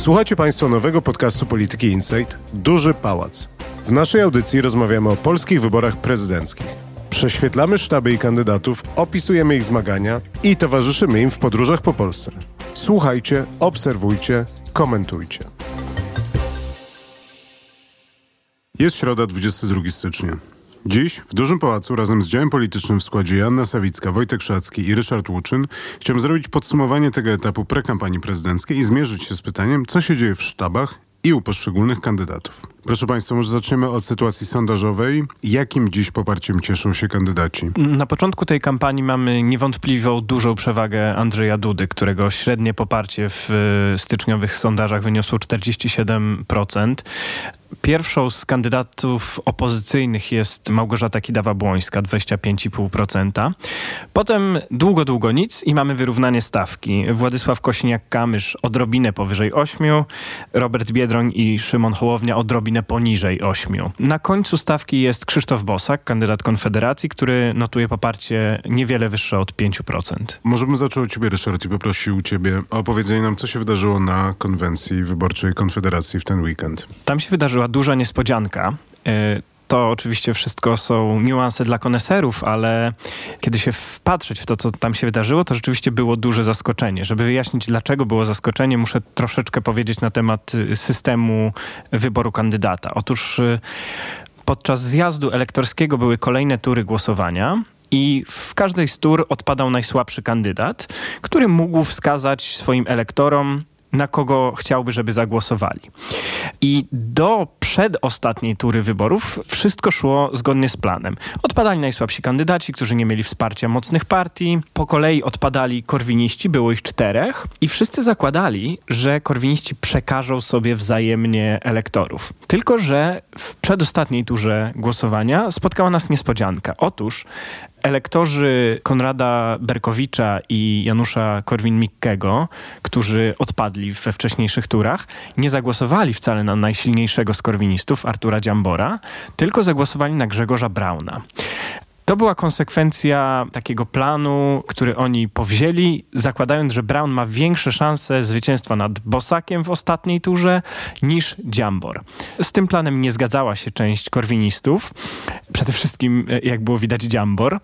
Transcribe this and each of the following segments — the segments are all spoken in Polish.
Słuchacie Państwo nowego podcastu Polityki Insight Duży Pałac. W naszej audycji rozmawiamy o polskich wyborach prezydenckich. Prześwietlamy sztaby i kandydatów, opisujemy ich zmagania i towarzyszymy im w podróżach po Polsce. Słuchajcie, obserwujcie, komentujcie. Jest środa, 22 stycznia. Dziś w Dużym Pałacu razem z działem politycznym w składzie Joanna Sawicka, Wojtek Szacki i Ryszard Łuczyn chciałem zrobić podsumowanie tego etapu prekampanii prezydenckiej i zmierzyć się z pytaniem, co się dzieje w sztabach i u poszczególnych kandydatów. Proszę Państwa, może zaczniemy od sytuacji sondażowej. Jakim dziś poparciem cieszą się kandydaci? Na początku tej kampanii mamy niewątpliwą dużą przewagę Andrzeja Dudy, którego średnie poparcie w e, styczniowych sondażach wyniosło 47%. Pierwszą z kandydatów opozycyjnych jest Małgorzata Kidawa-Błońska, 25,5%. Potem długo, długo nic i mamy wyrównanie stawki. Władysław Kośniak-Kamysz odrobinę powyżej 8, Robert Biedroń i Szymon Hołownia odrobinę poniżej 8. Na końcu stawki jest Krzysztof Bosak, kandydat Konfederacji, który notuje poparcie niewiele wyższe od 5%. Może bym zaczął od ciebie, Ryszard, i poprosił ciebie o opowiedzenie nam, co się wydarzyło na konwencji wyborczej Konfederacji w ten weekend. Tam się wydarzyło wydarzyła duża niespodzianka. E, to oczywiście wszystko są niuanse dla koneserów, ale kiedy się wpatrzeć w to, co tam się wydarzyło, to rzeczywiście było duże zaskoczenie. Żeby wyjaśnić, dlaczego było zaskoczenie, muszę troszeczkę powiedzieć na temat y, systemu wyboru kandydata. Otóż y, podczas zjazdu elektorskiego były kolejne tury głosowania. I w każdej z tur odpadał najsłabszy kandydat, który mógł wskazać swoim elektorom, na kogo chciałby, żeby zagłosowali. I do przedostatniej tury wyborów wszystko szło zgodnie z planem. Odpadali najsłabsi kandydaci, którzy nie mieli wsparcia mocnych partii. Po kolei odpadali korwiniści, było ich czterech i wszyscy zakładali, że korwiniści przekażą sobie wzajemnie elektorów. Tylko, że w przedostatniej turze głosowania spotkała nas niespodzianka. Otóż elektorzy Konrada Berkowicza i Janusza Korwin-Mikkego, którzy odpadli we wcześniejszych turach, nie zagłosowali wcale na najsilniejszego z korwinistów, Artura Dziambora, tylko zagłosowali na Grzegorza Brauna. To była konsekwencja takiego planu, który oni powzięli, zakładając, że Brown ma większe szanse zwycięstwa nad Bosakiem w ostatniej turze niż Dziambor. Z tym planem nie zgadzała się część korwinistów, przede wszystkim, e, jak było widać, Dziambor,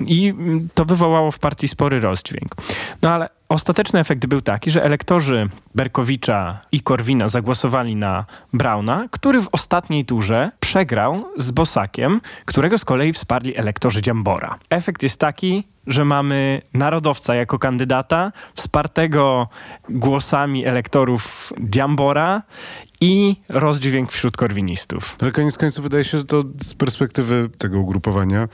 i to wywołało w partii spory rozdźwięk. No ale Ostateczny efekt był taki, że elektorzy Berkowicza i Korwina zagłosowali na Brauna, który w ostatniej turze przegrał z Bosakiem, którego z kolei wsparli elektorzy Dziambora. Efekt jest taki, że mamy narodowca jako kandydata, wspartego głosami elektorów Dziambora i rozdźwięk wśród korwinistów. Ale koniec końców wydaje się, że to z perspektywy tego ugrupowania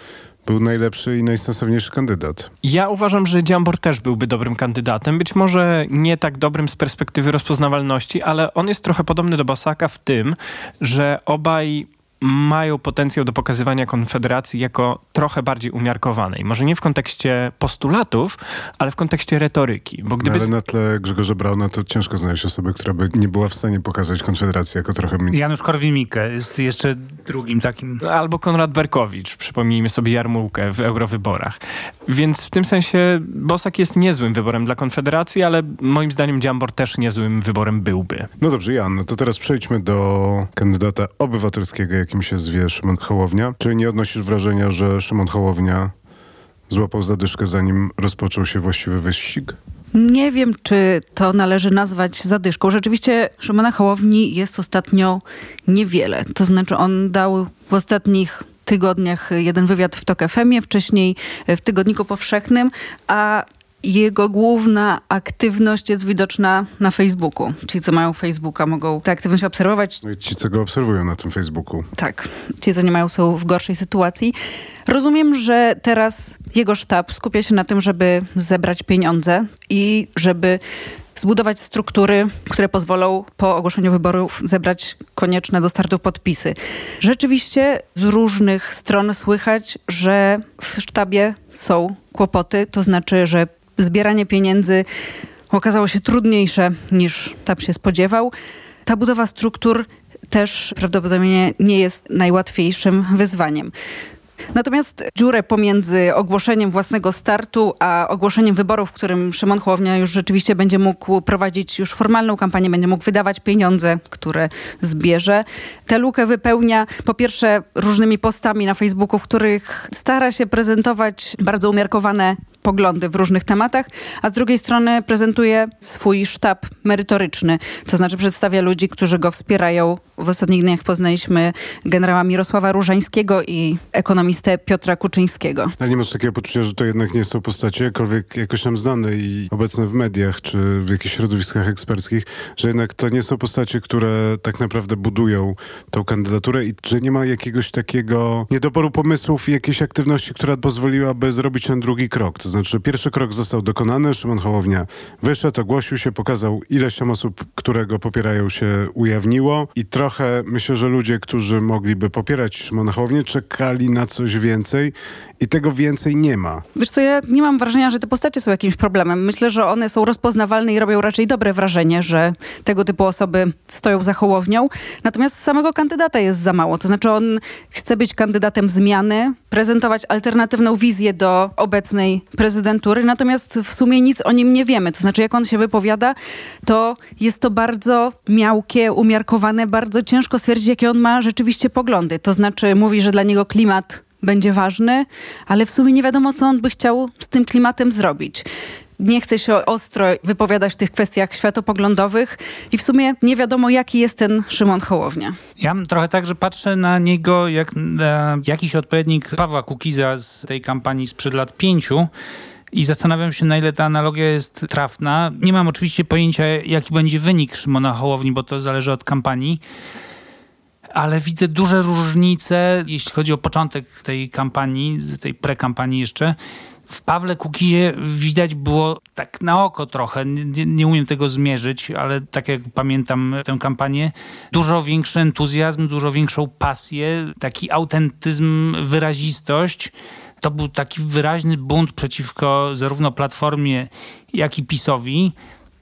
był najlepszy i najsensowniejszy kandydat. Ja uważam, że Dziambor też byłby dobrym kandydatem. Być może nie tak dobrym z perspektywy rozpoznawalności, ale on jest trochę podobny do Basaka w tym, że obaj mają potencjał do pokazywania Konfederacji jako trochę bardziej umiarkowanej. Może nie w kontekście postulatów, ale w kontekście retoryki. Bo gdyby... No, ale na tle Grzegorza Brauna to ciężko znaleźć osobę, która by nie była w stanie pokazać Konfederacji jako trochę... Janusz Korwin-Mikke jest jeszcze drugim takim... Albo Konrad Berkowicz, przypomnijmy sobie Jarmułkę w eurowyborach. Więc w tym sensie Bosak jest niezłym wyborem dla Konfederacji, ale moim zdaniem Dziambor też niezłym wyborem byłby. No dobrze, Jan, no to teraz przejdźmy do kandydata obywatelskiego, jakim się zwie Szymon Hołownia. Czy nie odnosisz wrażenia, że Szymon Hołownia złapał zadyszkę, zanim rozpoczął się właściwy wyścig? Nie wiem, czy to należy nazwać zadyszką. Rzeczywiście Szymona Hołowni jest ostatnio niewiele. To znaczy on dał w ostatnich tygodniach jeden wywiad w TOK FM, wcześniej w Tygodniku Powszechnym, a jego główna aktywność jest widoczna na Facebooku. Ci, co mają Facebooka, mogą tę aktywność obserwować. No i ci, co go obserwują na tym Facebooku. Tak. Ci, co nie mają, są w gorszej sytuacji. Rozumiem, że teraz jego sztab skupia się na tym, żeby zebrać pieniądze i żeby zbudować struktury, które pozwolą po ogłoszeniu wyborów zebrać konieczne do startu podpisy. Rzeczywiście z różnych stron słychać, że w sztabie są kłopoty, to znaczy, że zbieranie pieniędzy okazało się trudniejsze niż TAP się spodziewał. Ta budowa struktur też prawdopodobnie nie jest najłatwiejszym wyzwaniem. Natomiast dziurę pomiędzy ogłoszeniem własnego startu, a ogłoszeniem wyborów, w którym Szymon Hołownia już rzeczywiście będzie mógł prowadzić już formalną kampanię, będzie mógł wydawać pieniądze, które zbierze. Tę lukę wypełnia po pierwsze różnymi postami na Facebooku, w których stara się prezentować bardzo umiarkowane poglądy w różnych tematach, a z drugiej strony prezentuje swój sztab merytoryczny, to znaczy przedstawia ludzi, którzy go wspierają. W ostatnich dniach poznaliśmy generała Mirosława Różańskiego i ekonomistę Piotra Kuczyńskiego. Ale nie masz takiego poczucia, że to jednak nie są postacie jakkolwiek jakoś tam znane i obecne w mediach czy w jakichś środowiskach eksperckich, że jednak to nie są postacie, które tak naprawdę budują tą kandydaturę i że nie ma jakiegoś takiego niedoboru pomysłów i jakiejś aktywności, która pozwoliłaby zrobić ten drugi krok. To znaczy, że pierwszy krok został dokonany, Szymon Hołownia wyszedł, ogłosił się, pokazał ileś tam osób, które go popierają się ujawniło i trochę myślę, że ludzie, którzy mogliby popierać Szymona Hołownię, czekali na coś więcej i tego więcej nie ma. Wiesz co, ja nie mam wrażenia, że te postacie są jakimś problemem. Myślę, że one są rozpoznawalne i robią raczej dobre wrażenie, że tego typu osoby stoją za Hołownią. Natomiast samego kandydata jest za mało. To znaczy on chce być kandydatem zmiany, prezentować alternatywną wizję do obecnej prezydentury, natomiast w sumie nic o nim nie wiemy. To znaczy jak on się wypowiada, to jest to bardzo miałkie, umiarkowane, bardzo ciężko stwierdzić, jakie on ma rzeczywiście poglądy. To znaczy mówi, że dla niego klimat będzie ważny, ale w sumie nie wiadomo, co on by chciał z tym klimatem zrobić. Nie chce się ostro wypowiadać w tych kwestiach światopoglądowych i w sumie nie wiadomo, jaki jest ten Szymon Hołownia. Ja trochę tak, że patrzę na niego jak na jakiś odpowiednik Pawła Kukiza z tej kampanii sprzed lat pięciu, i zastanawiam się, na ile ta analogia jest trafna. Nie mam oczywiście pojęcia, jaki będzie wynik Szymona Hołowni, bo to zależy od kampanii ale widzę duże różnice, jeśli chodzi o początek tej kampanii, tej prekampanii jeszcze. W Pawle Kukizie widać było tak na oko trochę, nie, nie, umiem tego zmierzyć, ale tak jak pamiętam tę kampanię, dużo większy entuzjazm, dużo większą pasję, taki autentyzm, wyrazistość. To był taki wyraźny bunt przeciwko zarówno Platformie, jak i PiSowi.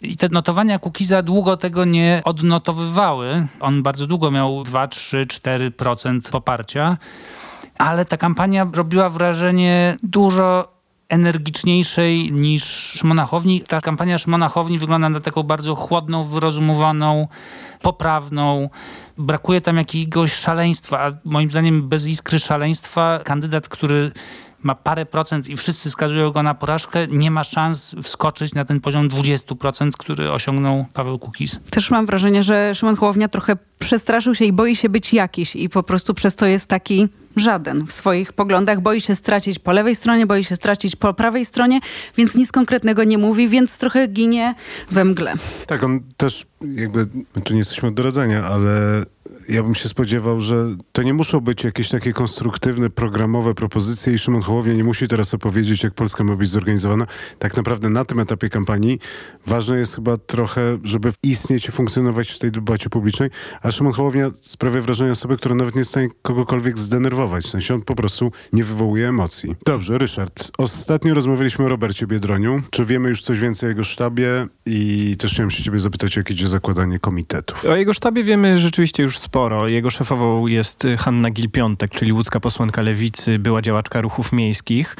I te notowania Kukiza długo tego nie odnotowywały. On bardzo długo miał 2, 3, 4% poparcia, ale ta kampania robiła wrażenie dużo energiczniejszej niż Szymona Hołowni. Ta kampania Szymona Hołowni wygląda na taką bardzo chłodną, wyrozumowaną, poprawną. Brakuje tam jakiegoś szaleństwa, a moim zdaniem bez iskry szaleństwa kandydat, który ma parę procent i wszyscy skazują go na porażkę, nie ma szans wskoczyć na ten poziom 20%, który osiągnął Paweł Kukiz. Też mam wrażenie, że Szymon Hołownia trochę przestraszył się i boi się być jakiś i po prostu przez to jest taki żaden w swoich poglądach. Boi się stracić po lewej stronie, boi się stracić po prawej stronie, więc nic konkretnego nie mówi, więc trochę ginie we mgle. Tak, on też jakby, my tu nie jesteśmy od doradzenia, ale ja bym się spodziewał, że to nie muszą być jakieś takie konstruktywne, programowe propozycje i Szymon Hołownia nie musi teraz opowiedzieć, jak Polska ma być zorganizowana. Tak naprawdę na tym etapie kampanii ważne jest chyba trochę, żeby istnieć i funkcjonować w tej debacie publicznej, a Szymon Hołownia sprawia wrażenie osoby, która nawet nie jest w stanie kogokolwiek zdenerwować. W sensie on po prostu nie wywołuje emocji. Dobrze, Ryszard. Ostatnio rozmawialiśmy o Robercie Biedroniu. Czy wiemy już coś więcej o jego sztabie? I też chciałem się ciebie zapytać, jak idzie zakładanie komitetów. O jego sztabie wiemy rzeczywiście już sporo. Jego szefową jest Hanna Gil-Piątek, czyli łódzka posłanka Lewicy, była działaczka ruchów miejskich.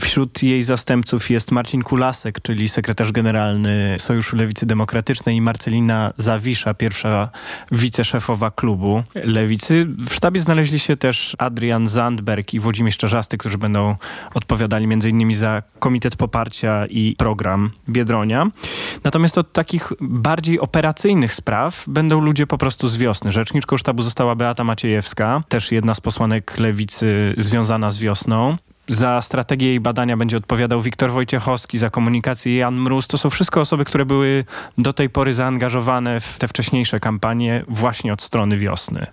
Wśród jej zastępców jest Marcin Kulasek, czyli sekretarz generalny Sojuszu Lewicy Demokratycznej i Marcelina Zawisza, pierwsza wiceszefowa klubu Lewicy. W sztabie znaleźli się też Adrian Zandberg i Włodzimierz Czarzasty, którzy będą odpowiadali m.in. za Komitet Poparcia i program Biedronia. Natomiast od takich bardziej operacyjnych spraw będą ludzie po prostu z wiosny. Rzeczniczką sztabu została Beata Maciejewska, też jedna z posłanek Lewicy związana z wiosną. Za strategię i badania będzie odpowiadał Wiktor Wojciechowski, za komunikację Jan Mróz. To są wszystko osoby, które były do tej pory zaangażowane w te wcześniejsze kampanie właśnie od strony wiosny.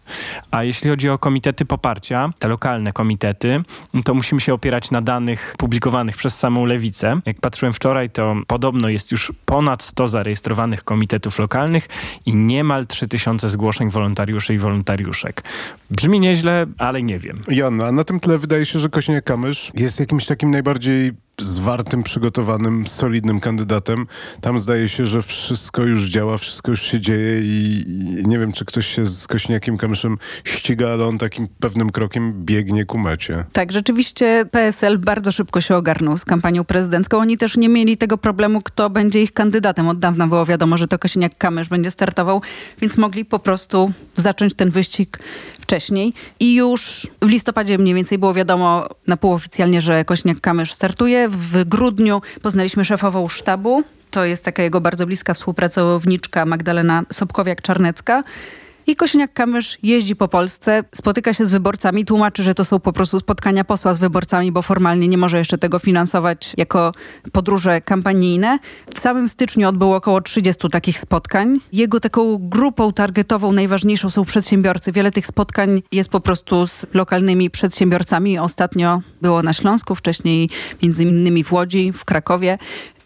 A jeśli chodzi o komitety poparcia, te lokalne komitety, to musimy się opierać na danych publikowanych przez samą Lewicę. Jak patrzyłem wczoraj, to podobno jest już ponad 100 zarejestrowanych komitetów lokalnych i niemal 3000 zgłoszeń wolontariuszy i wolontariuszek. Brzmi nieźle, ale nie wiem. Joanna, na tym tle wydaje się, że Kośniak-Kamysz jest jakimś takim najbardziej zwartym, przygotowanym, solidnym kandydatem. Tam zdaje się, że wszystko już działa, wszystko już się dzieje i, i nie wiem, czy ktoś się z Kośniakiem Kamyszem ściga, ale on takim pewnym krokiem biegnie ku mecie. Tak, rzeczywiście PSL bardzo szybko się ogarnął z kampanią prezydencką. Oni też nie mieli tego problemu, kto będzie ich kandydatem. Od dawna było wiadomo, że to Kosiniak-Kamysz będzie startował, więc mogli po prostu zacząć ten wyścig wcześniej. I już w listopadzie mniej więcej było wiadomo na półoficjalnie, że Kośniak-Kamysz startuje. W grudniu poznaliśmy szefową sztabu. To jest taka jego bardzo bliska współpracowniczka Magdalena Sobkowiak-Czarnecka. I Kosiniak-Kamysz jeździ po Polsce, spotyka się z wyborcami, tłumaczy, że to są po prostu spotkania posła z wyborcami, bo formalnie nie może jeszcze tego finansować jako podróże kampanijne. W samym styczniu odbyło około 30 takich spotkań. Jego taką grupą targetową najważniejszą są przedsiębiorcy. Wiele tych spotkań jest po prostu z lokalnymi przedsiębiorcami. Ostatnio było na Śląsku, wcześniej między innymi w Łodzi, w Krakowie.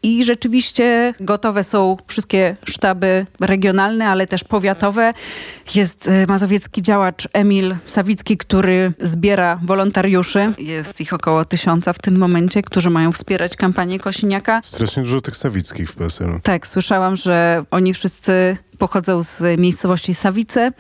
I rzeczywiście gotowe są wszystkie sztaby regionalne, ale też powiatowe. Jest y, mazowiecki działacz Emil Sawicki, który zbiera wolontariuszy. Jest ich około tysiąca w tym momencie, którzy mają wspierać kampanię Kosiniaka. Strasznie dużo tych Sawickich w PSL-u. Tak, słyszałam, że oni wszyscy pochodzą z miejscowości Sawice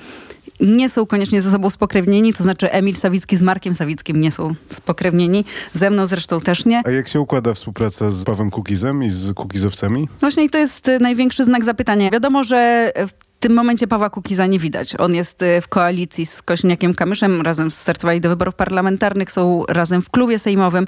nie są koniecznie ze sobą spokrewnieni, to znaczy Emil Sawicki z Markiem Sawickim nie są spokrewnieni, ze mną zresztą też nie. A jak się układa współpraca z Pawem Kukizem i z Kukizowcami? Właśnie i to jest y, największy znak zapytania. Wiadomo, że w tym momencie Pawła Kukiza nie widać. On jest y, w koalicji z Kośniakiem Kamyszem, razem startowali do wyborów parlamentarnych, są razem w klubie sejmowym.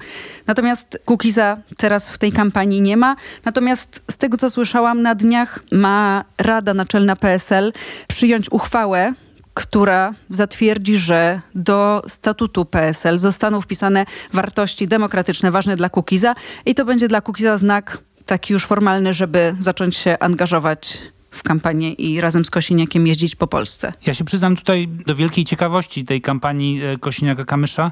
Natomiast Kukiza teraz w tej kampanii nie ma. Natomiast z tego, co słyszałam, na dniach ma Rada Naczelna PSL przyjąć uchwałę, która zatwierdzi, że do statutu PSL zostaną wpisane wartości demokratyczne ważne dla Kukiza i to będzie dla Kukiza znak taki już formalny, żeby zacząć się angażować w kampanię i razem z Kosiniakiem jeździć po Polsce. Ja się przyznam tutaj do wielkiej ciekawości tej kampanii e, Kosiniaka-Kamysza,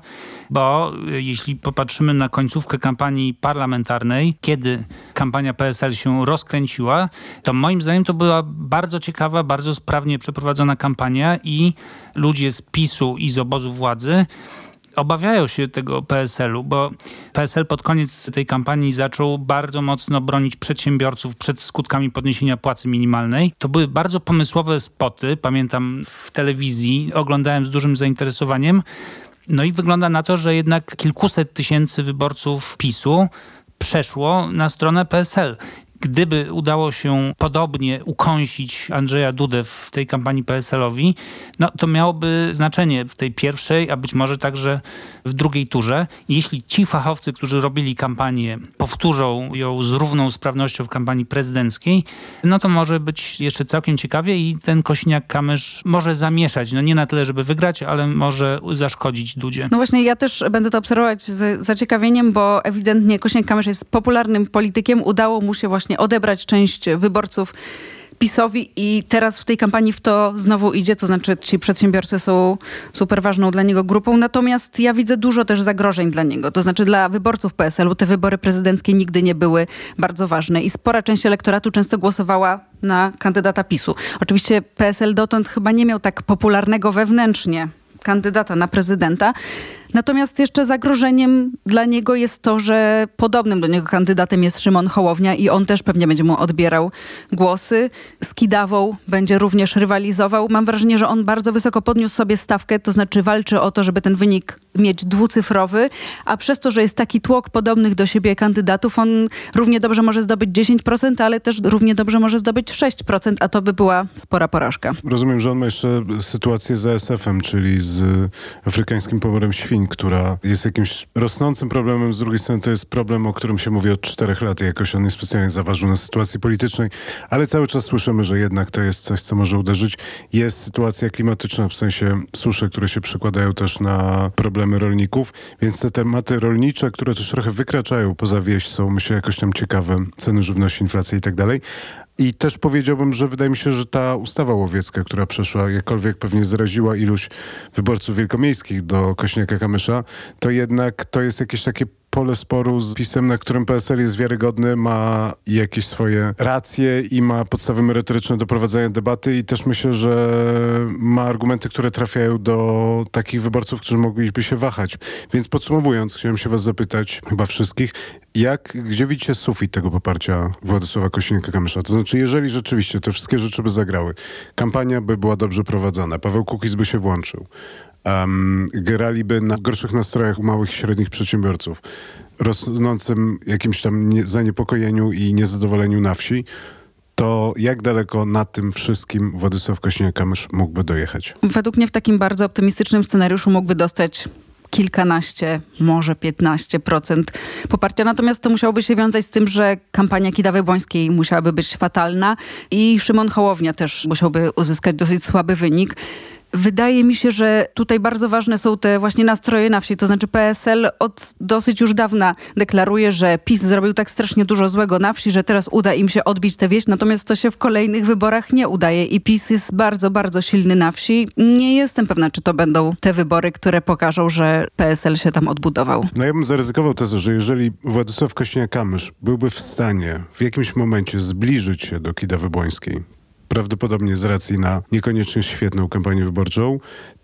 bo e, jeśli popatrzymy na końcówkę kampanii parlamentarnej, kiedy kampania PSL się rozkręciła, to moim zdaniem to była bardzo ciekawa, bardzo sprawnie przeprowadzona kampania i ludzie z PiSu i z obozu władzy obawiają się tego PSL-u, bo PSL pod koniec tej kampanii zaczął bardzo mocno bronić przedsiębiorców przed skutkami podniesienia płacy minimalnej. To były bardzo pomysłowe spoty, pamiętam w telewizji, oglądałem z dużym zainteresowaniem. No i wygląda na to, że jednak kilkuset tysięcy wyborców PiSu przeszło na stronę PSL. Gdyby udało się podobnie ukąsić Andrzeja Dudę w tej kampanii PSL-owi, no to miałoby znaczenie w tej pierwszej, a być może także w drugiej turze. Jeśli ci fachowcy, którzy robili kampanię, powtórzą ją z równą sprawnością w kampanii prezydenckiej, no to może być jeszcze całkiem ciekawie i ten Kośniak-Kamysz może zamieszać. No nie na tyle, żeby wygrać, ale może zaszkodzić Dudzie. No właśnie, ja też będę to obserwować z zaciekawieniem, bo ewidentnie Kośniak-Kamysz jest popularnym politykiem. Udało mu się właśnie odebrać część wyborców PiSowi. I teraz w tej kampanii w to znowu idzie, to znaczy ci przedsiębiorcy są super ważną dla niego grupą, natomiast ja widzę dużo też zagrożeń dla niego, to znaczy dla wyborców PSL-u te wybory prezydenckie nigdy nie były bardzo ważne. I spora część elektoratu często głosowała na kandydata PiSu. Oczywiście PSL dotąd chyba nie miał tak popularnego wewnętrznie kandydata na prezydenta, Natomiast jeszcze zagrożeniem dla niego jest to, że podobnym do niego kandydatem jest Szymon Hołownia i on też pewnie będzie mu odbierał głosy. Z Kidawą będzie również rywalizował. Mam wrażenie, że on bardzo wysoko podniósł sobie stawkę, to znaczy walczy o to, żeby ten wynik mieć dwucyfrowy, a przez to, że jest taki tłok podobnych do siebie kandydatów, on równie dobrze może zdobyć 10%, ale też równie dobrze może zdobyć 6%, a to by była spora porażka. Rozumiem, że on ma jeszcze sytuację z ASF-em, czyli z afrykańskim pomorem która jest jakimś rosnącym problemem. Z drugiej strony to jest problem, o którym się mówi od czterech lat i jakoś on niespecjalnie zaważył na sytuacji politycznej, ale cały czas słyszymy, że jednak to jest coś, co może uderzyć. Jest sytuacja klimatyczna, w sensie susze, które się przekładają też na problemy rolników, więc te tematy rolnicze, które też trochę wykraczają poza wieś, są myślę jakoś tam ciekawe. Ceny żywności, inflacja i tak dalej. I też powiedziałbym, że wydaje mi się, że ta ustawa łowiecka, która przeszła, jakkolwiek pewnie zraziła iluś wyborców wielkomiejskich do Kośniaka Kamysza, to jednak to jest jakieś takie pole sporu z pisem, na którym PSL jest wiarygodny, ma jakieś swoje racje i ma podstawy merytoryczne do prowadzenia debaty i też myślę, że ma argumenty, które trafiają do takich wyborców, którzy mogliby się wahać. Więc podsumowując, chciałem się was zapytać, chyba wszystkich, jak, gdzie widzicie sufit tego poparcia Władysława Kosiniaka-Kamysza? To znaczy, jeżeli rzeczywiście te wszystkie rzeczy by zagrały, kampania by była dobrze prowadzona, Paweł Kukiz by się włączył, um, graliby na gorszych nastrojach u małych i średnich przedsiębiorców, rosnącym jakimś tam nie, zaniepokojeniu i niezadowoleniu na wsi, to jak daleko na tym wszystkim Władysław Kosiniak-Kamysz mógłby dojechać? Według mnie w takim bardzo optymistycznym scenariuszu mógłby dostać kilkanaście, może 15% poparcia. Natomiast to musiałoby się wiązać z tym, że kampania Kidawy Błońskiej musiałaby być fatalna i Szymon Hołownia też musiałby uzyskać dosyć słaby wynik. Wydaje mi się, że tutaj bardzo ważne są te właśnie nastroje na wsi. To znaczy PSL od dosyć już dawna deklaruje, że PiS zrobił tak strasznie dużo złego na wsi, że teraz uda im się odbić tę wieś, natomiast to się w kolejnych wyborach nie udaje i PiS jest bardzo, bardzo silny na wsi. Nie jestem pewna, czy to będą te wybory, które pokażą, że PSL się tam odbudował. No ja bym zaryzykował tezę, że jeżeli Władysław Kośniak-Kamysz byłby w stanie w jakimś momencie zbliżyć się do Kidawy Błońskiej, prawdopodobnie z racji na niekoniecznie świetną kampanię wyborczą,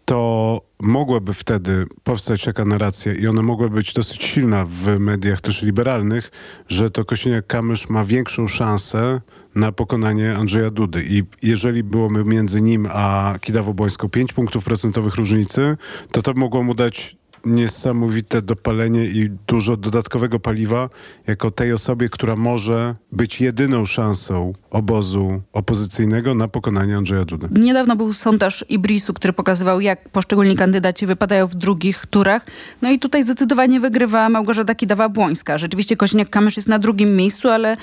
to mogłaby wtedy powstać taka narracja i ona mogłaby być dosyć silna w mediach też liberalnych, że to Kosiniak-Kamysz ma większą szansę na pokonanie Andrzeja Dudy. I jeżeli byłoby między nim a Kidawą Błońską 5 punktów procentowych różnicy, to to mogło mu dać niesamowite dopalenie i dużo dodatkowego paliwa jako tej osobie, która może być jedyną szansą obozu opozycyjnego na pokonanie Andrzeja Dudy. Niedawno był sondaż Ibrisu, który pokazywał, jak poszczególni kandydaci wypadają w drugich turach. No i tutaj zdecydowanie wygrywa Małgorzata Kidawa-Błońska. Rzeczywiście Kośniak-Kamysz jest na drugim miejscu, ale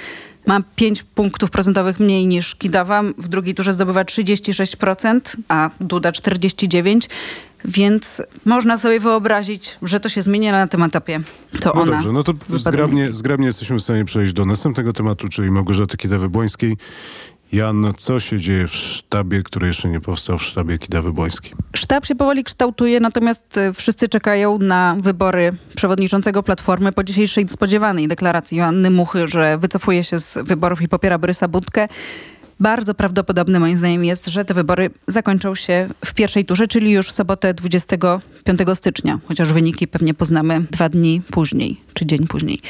ma 5 punktów procentowych mniej niż Kidawa. W drugiej turze zdobywa 36%, a Duda 49%. Więc można sobie wyobrazić, że to się zmieni, ale na tym etapie to no ona. Dobrze, no to zgrabnie, zgrabnie jesteśmy w stanie przejść do następnego tematu, czyli Małgorzaty Kidawy-Błońskiej. Jan, co się dzieje w sztabie, który jeszcze nie powstał w sztabie Kidawy Błońskiej? Sztab się powoli kształtuje, natomiast e, wszyscy czekają na wybory przewodniczącego Platformy po dzisiejszej spodziewanej deklaracji Joanny Muchy, że wycofuje się z wyborów i popiera Borysa Budkę. Bardzo prawdopodobne moim zdaniem jest, że te wybory zakończą się w pierwszej turze, czyli już w sobotę 25 stycznia, chociaż wyniki pewnie poznamy dwa dni później, czy dzień później.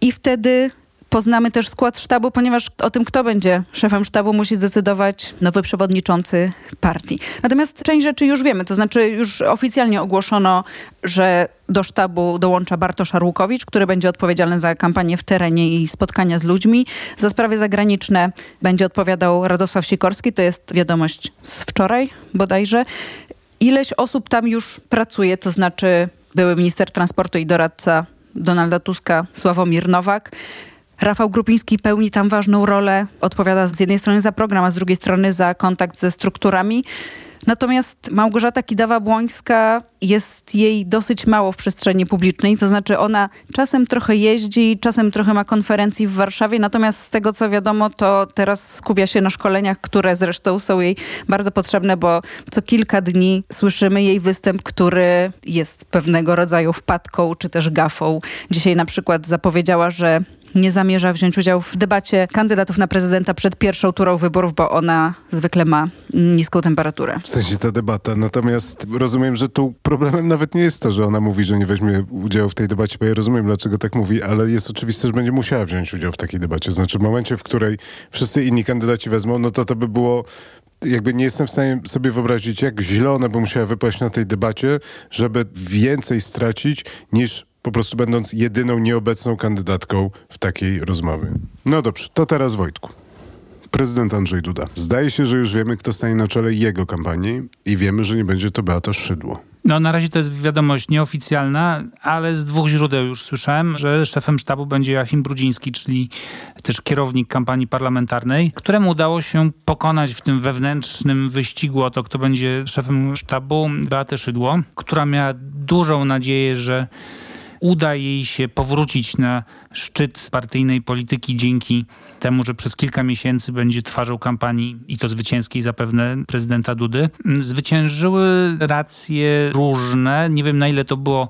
I wtedy poznamy też skład sztabu, ponieważ o tym, kto będzie szefem sztabu, musi zdecydować nowy przewodniczący partii. Natomiast część rzeczy już wiemy, to znaczy już oficjalnie ogłoszono, że do sztabu dołącza Bartosz Arłukowicz, który będzie odpowiedzialny za kampanię w terenie i spotkania z ludźmi. Za sprawy zagraniczne będzie odpowiadał Radosław Sikorski, to jest wiadomość z wczoraj bodajże. Ileś osób tam już pracuje, to znaczy były minister transportu i doradca Donalda Tuska Sławomir Nowak. Rafał Grupiński pełni tam ważną rolę, odpowiada z jednej strony za program, a z drugiej strony za kontakt ze strukturami. Natomiast Małgorzata Kidawa-Błońska jest jej dosyć mało w przestrzeni publicznej, to znaczy ona czasem trochę jeździ, czasem trochę ma konferencji w Warszawie, natomiast z tego co wiadomo, to teraz skupia się na szkoleniach, które zresztą są jej bardzo potrzebne, bo co kilka dni słyszymy jej występ, który jest pewnego rodzaju wpadką czy też gafą. Dzisiaj na przykład zapowiedziała, że nie zamierza wziąć udziału w debacie kandydatów na prezydenta przed pierwszą turą wyborów, bo ona zwykle ma niską temperaturę. W sensie ta debata. Natomiast rozumiem, że tu problemem nawet nie jest to, że ona mówi, że nie weźmie udziału w tej debacie, bo ja rozumiem, dlaczego tak mówi, ale jest oczywiste, że będzie musiała wziąć udział w takiej debacie. Znaczy w momencie, w której wszyscy inni kandydaci wezmą, no to to by było jakby nie jestem w stanie sobie wyobrazić, jak ona by musiała wypaść na tej debacie, żeby więcej stracić niż po prostu będąc jedyną nieobecną kandydatką w takiej rozmowie. No dobrze, to teraz Wojtku. Prezydent Andrzej Duda. Zdaje się, że już wiemy, kto stanie na czele jego kampanii i wiemy, że nie będzie to Beata Szydło. No na razie to jest wiadomość nieoficjalna, ale z dwóch źródeł już słyszałem, że szefem sztabu będzie Joachim Brudziński, czyli też kierownik kampanii parlamentarnej, któremu udało się pokonać w tym wewnętrznym wyścigu o to, kto będzie szefem sztabu, Beatę Szydło, która miała dużą nadzieję, że uda jej się powrócić na szczyt partyjnej polityki dzięki temu, że przez kilka miesięcy będzie twarzą kampanii i to zwycięskiej zapewne prezydenta Dudy. Zwyciężyły racje różne. Nie wiem na ile to było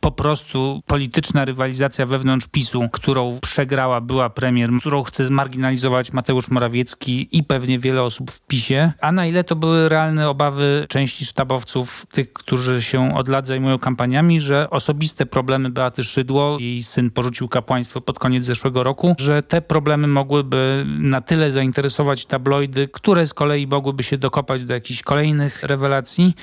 po prostu polityczna rywalizacja wewnątrz PiSu, którą przegrała była premier, którą chce zmarginalizować Mateusz Morawiecki i pewnie wiele osób w PiSie, a na ile to były realne obawy części sztabowców, tych, którzy się od lat zajmują kampaniami, że osobiste problemy Beaty Szydło, jej syn porzucił kapłaństwo pod koniec zeszłego roku, że te problemy mogłyby na tyle zainteresować tabloidy, które z kolei mogłyby się dokopać do jakichś kolejnych rewelacji,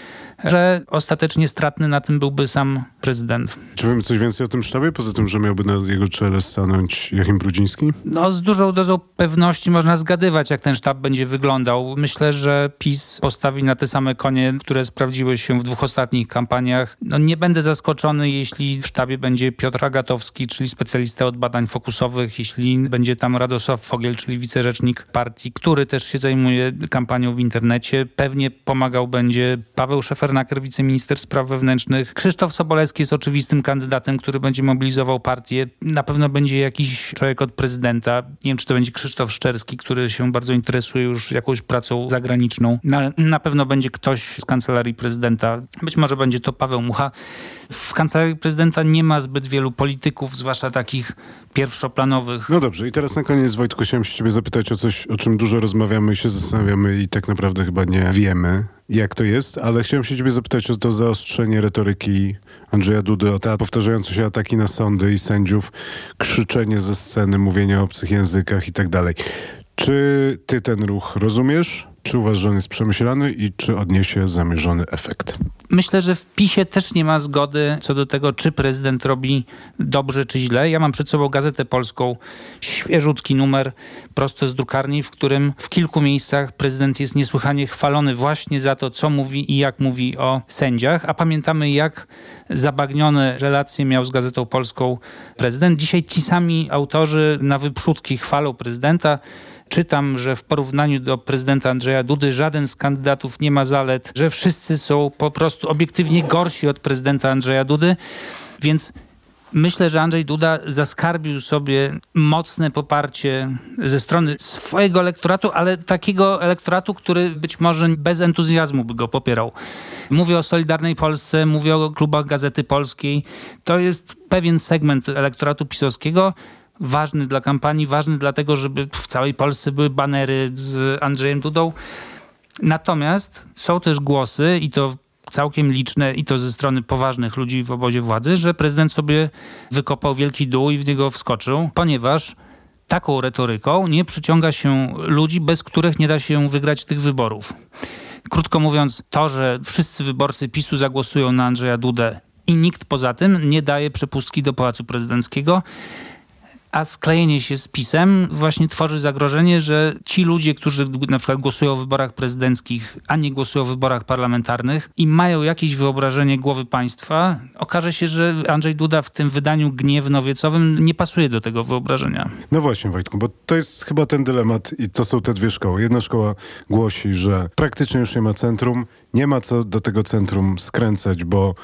że ostatecznie stratny na tym byłby sam prezydent. Czy wiemy coś więcej o tym sztabie, poza tym, że miałby na jego czele stanąć Jachim Brudziński? No, z dużą dozą pewności można zgadywać, jak ten sztab będzie wyglądał. Myślę, że PiS postawi na te same konie, które sprawdziły się w dwóch ostatnich kampaniach. No, nie będę zaskoczony, jeśli w sztabie będzie Piotr Agatowski, czyli specjalista od badań fokusowych, jeśli będzie tam Radosław Fogiel, czyli wicerzecznik partii, który też się zajmuje kampanią w internecie. Pewnie pomagał będzie Paweł Szefernaker, wiceminister spraw wewnętrznych. Krzysztof Sobolewski jest oczywistym kandydatem, który będzie mobilizował partię. Na pewno będzie jakiś człowiek od prezydenta. Nie wiem, czy to będzie Krzysztof Szczerski, który się bardzo interesuje już jakąś pracą zagraniczną. Na, na pewno będzie ktoś z kancelarii prezydenta. Być może będzie to Paweł Mucha. W kancelarii prezydenta nie ma zbyt wielu polityków, zwłaszcza takich pierwszoplanowych. No dobrze, i teraz na koniec, Wojtku, chciałem się ciebie zapytać o coś, o czym dużo rozmawiamy i się zastanawiamy i tak naprawdę chyba nie wiemy, jak to jest, ale chciałem się ciebie zapytać o to zaostrzenie retoryki Andrzeja Dudy, o te powtarzające się ataki na sądy i sędziów, krzyczenie ze sceny, mówienie o obcych językach i tak dalej. Czy ty ten ruch rozumiesz? Czy uważasz, że on jest przemyślany i czy odniesie zamierzony efekt? Myślę, że w PiSie też nie ma zgody co do tego, czy prezydent robi dobrze, czy źle. Ja mam przed sobą Gazetę Polską, świeżutki numer prosto z drukarni, w którym w kilku miejscach prezydent jest niesłychanie chwalony właśnie za to, co mówi i jak mówi o sędziach. A pamiętamy, jak zabagnione relacje miał z Gazetą Polską prezydent. Dzisiaj ci sami autorzy na wyprzódki chwalą prezydenta. Czytam, że w porównaniu do prezydenta Andrzeja Dudy żaden z kandydatów nie ma zalet, że wszyscy są po prostu obiektywnie gorsi od prezydenta Andrzeja Dudy, więc Myślę, że Andrzej Duda zaskarbił sobie mocne poparcie ze strony swojego elektoratu, ale takiego elektoratu, który być może bez entuzjazmu by go popierał. Mówię o Solidarnej Polsce, mówię o klubach Gazety Polskiej. To jest pewien segment elektoratu pisowskiego, ważny dla kampanii, ważny dlatego, żeby w całej Polsce były banery z Andrzejem Dudą. Natomiast są też głosy, i to całkiem liczne, i to ze strony poważnych ludzi w obozie władzy, że prezydent sobie wykopał wielki dół i w niego wskoczył, ponieważ taką retoryką nie przyciąga się ludzi, bez których nie da się wygrać tych wyborów. Krótko mówiąc, to, że wszyscy wyborcy PiSu zagłosują na Andrzeja Dudę i nikt poza tym nie daje przepustki do Pałacu Prezydenckiego a sklejenie się z PiSem właśnie tworzy zagrożenie, że ci ludzie, którzy na przykład głosują w wyborach prezydenckich, a nie głosują w wyborach parlamentarnych i mają jakieś wyobrażenie głowy państwa, okaże się, że Andrzej Duda w tym wydaniu gniewnowiecowym nie pasuje do tego wyobrażenia. No właśnie, Wojtku, bo to jest chyba ten dylemat i to są te dwie szkoły. Jedna szkoła głosi, że praktycznie już nie ma centrum, nie ma co do tego centrum skręcać, bo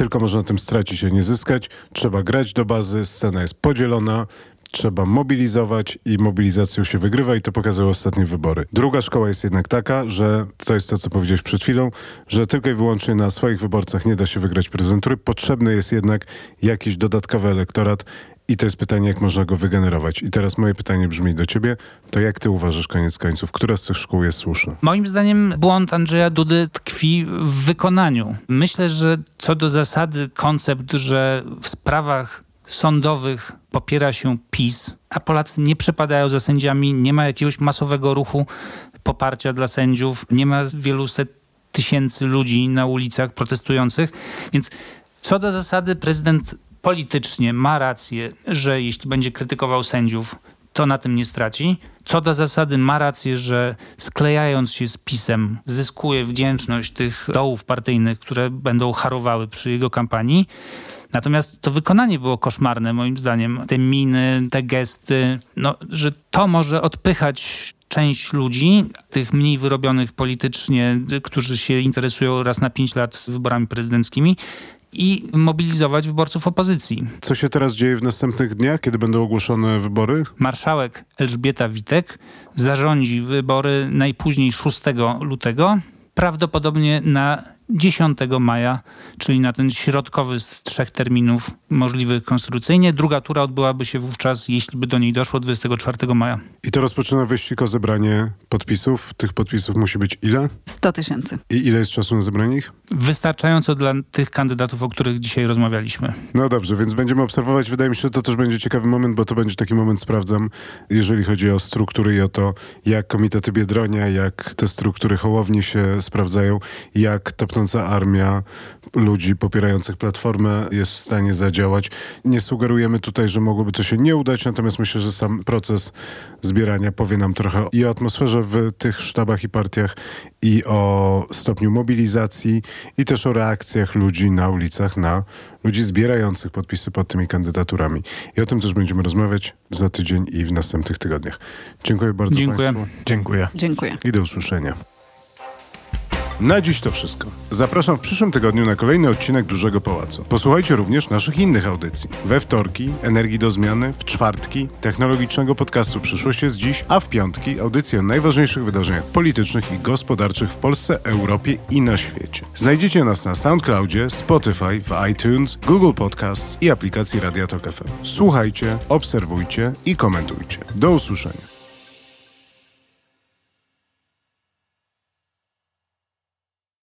tylko można na tym stracić, a nie zyskać. Trzeba grać do bazy, scena jest podzielona, trzeba mobilizować i mobilizacją się wygrywa i to pokazały ostatnie wybory. Druga szkoła jest jednak taka, że to jest to, co powiedziałeś przed chwilą, że tylko i wyłącznie na swoich wyborcach nie da się wygrać prezydentury. Potrzebny jest jednak jakiś dodatkowy elektorat i to jest pytanie, jak można go wygenerować. I teraz moje pytanie brzmi do ciebie, to jak ty uważasz koniec końców, która z tych szkół jest słuszna? Moim zdaniem błąd Andrzeja Dudy tkwi w wykonaniu. Myślę, że co do zasady koncept, że w sprawach sądowych popiera się PiS, a Polacy nie przepadają za sędziami, nie ma jakiegoś masowego ruchu poparcia dla sędziów, nie ma wielu set tysięcy ludzi na ulicach protestujących, więc co do zasady prezydent politycznie ma rację, że jeśli będzie krytykował sędziów, to na tym nie straci. Co do zasady ma rację, że sklejając się z PiSem zyskuje wdzięczność tych dołów partyjnych, które będą harowały przy jego kampanii. Natomiast to wykonanie było koszmarne moim zdaniem. Te miny, te gesty, no, że to może odpychać część ludzi, tych mniej wyrobionych politycznie, którzy się interesują raz na pięć lat wyborami prezydenckimi, i mobilizować wyborców opozycji. Co się teraz dzieje w następnych dniach, kiedy będą ogłoszone wybory? Marszałek Elżbieta Witek zarządzi wybory najpóźniej 6 lutego, prawdopodobnie na 10 maja, czyli na ten środkowy z trzech terminów możliwych konstytucyjnie. Druga tura odbyłaby się wówczas, jeśli by do niej doszło, 24 maja. I to rozpoczyna wyścig o zebranie podpisów. Tych podpisów musi być ile? 100 tysięcy. I ile jest czasu na zebranie ich? Wystarczająco dla tych kandydatów, o których dzisiaj rozmawialiśmy. No dobrze, więc będziemy obserwować. Wydaje mi się, że to też będzie ciekawy moment, bo to będzie taki moment, sprawdzam, jeżeli chodzi o struktury i o to, jak komitety Biedronia, jak te struktury Hołowni się sprawdzają, jak topnąca armia ludzi popierających Platformę jest w stanie zadziałać. Nie sugerujemy tutaj, że mogłoby to się nie udać, natomiast myślę, że sam proces zbierania powie nam trochę i o atmosferze w tych sztabach i partiach, i o stopniu mobilizacji, i też o reakcjach ludzi na ulicach, na ludzi zbierających podpisy pod tymi kandydaturami. I o tym też będziemy rozmawiać za tydzień i w następnych tygodniach. Dziękuję bardzo Dziękuję. Państwu Dziękuję. Dziękuję. i do usłyszenia. Na dziś to wszystko. Zapraszam w przyszłym tygodniu na kolejny odcinek Dużego Pałacu. Posłuchajcie również naszych innych audycji. We wtorki Energii do Zmiany, w czwartki technologicznego podcastu Przyszłość jest dziś, a w piątki audycje o najważniejszych wydarzeniach politycznych i gospodarczych w Polsce, Europie i na świecie. Znajdziecie nas na SoundCloudzie, Spotify, w iTunes, Google Podcasts i aplikacji Radia Tok FM. Słuchajcie, obserwujcie i komentujcie. Do usłyszenia.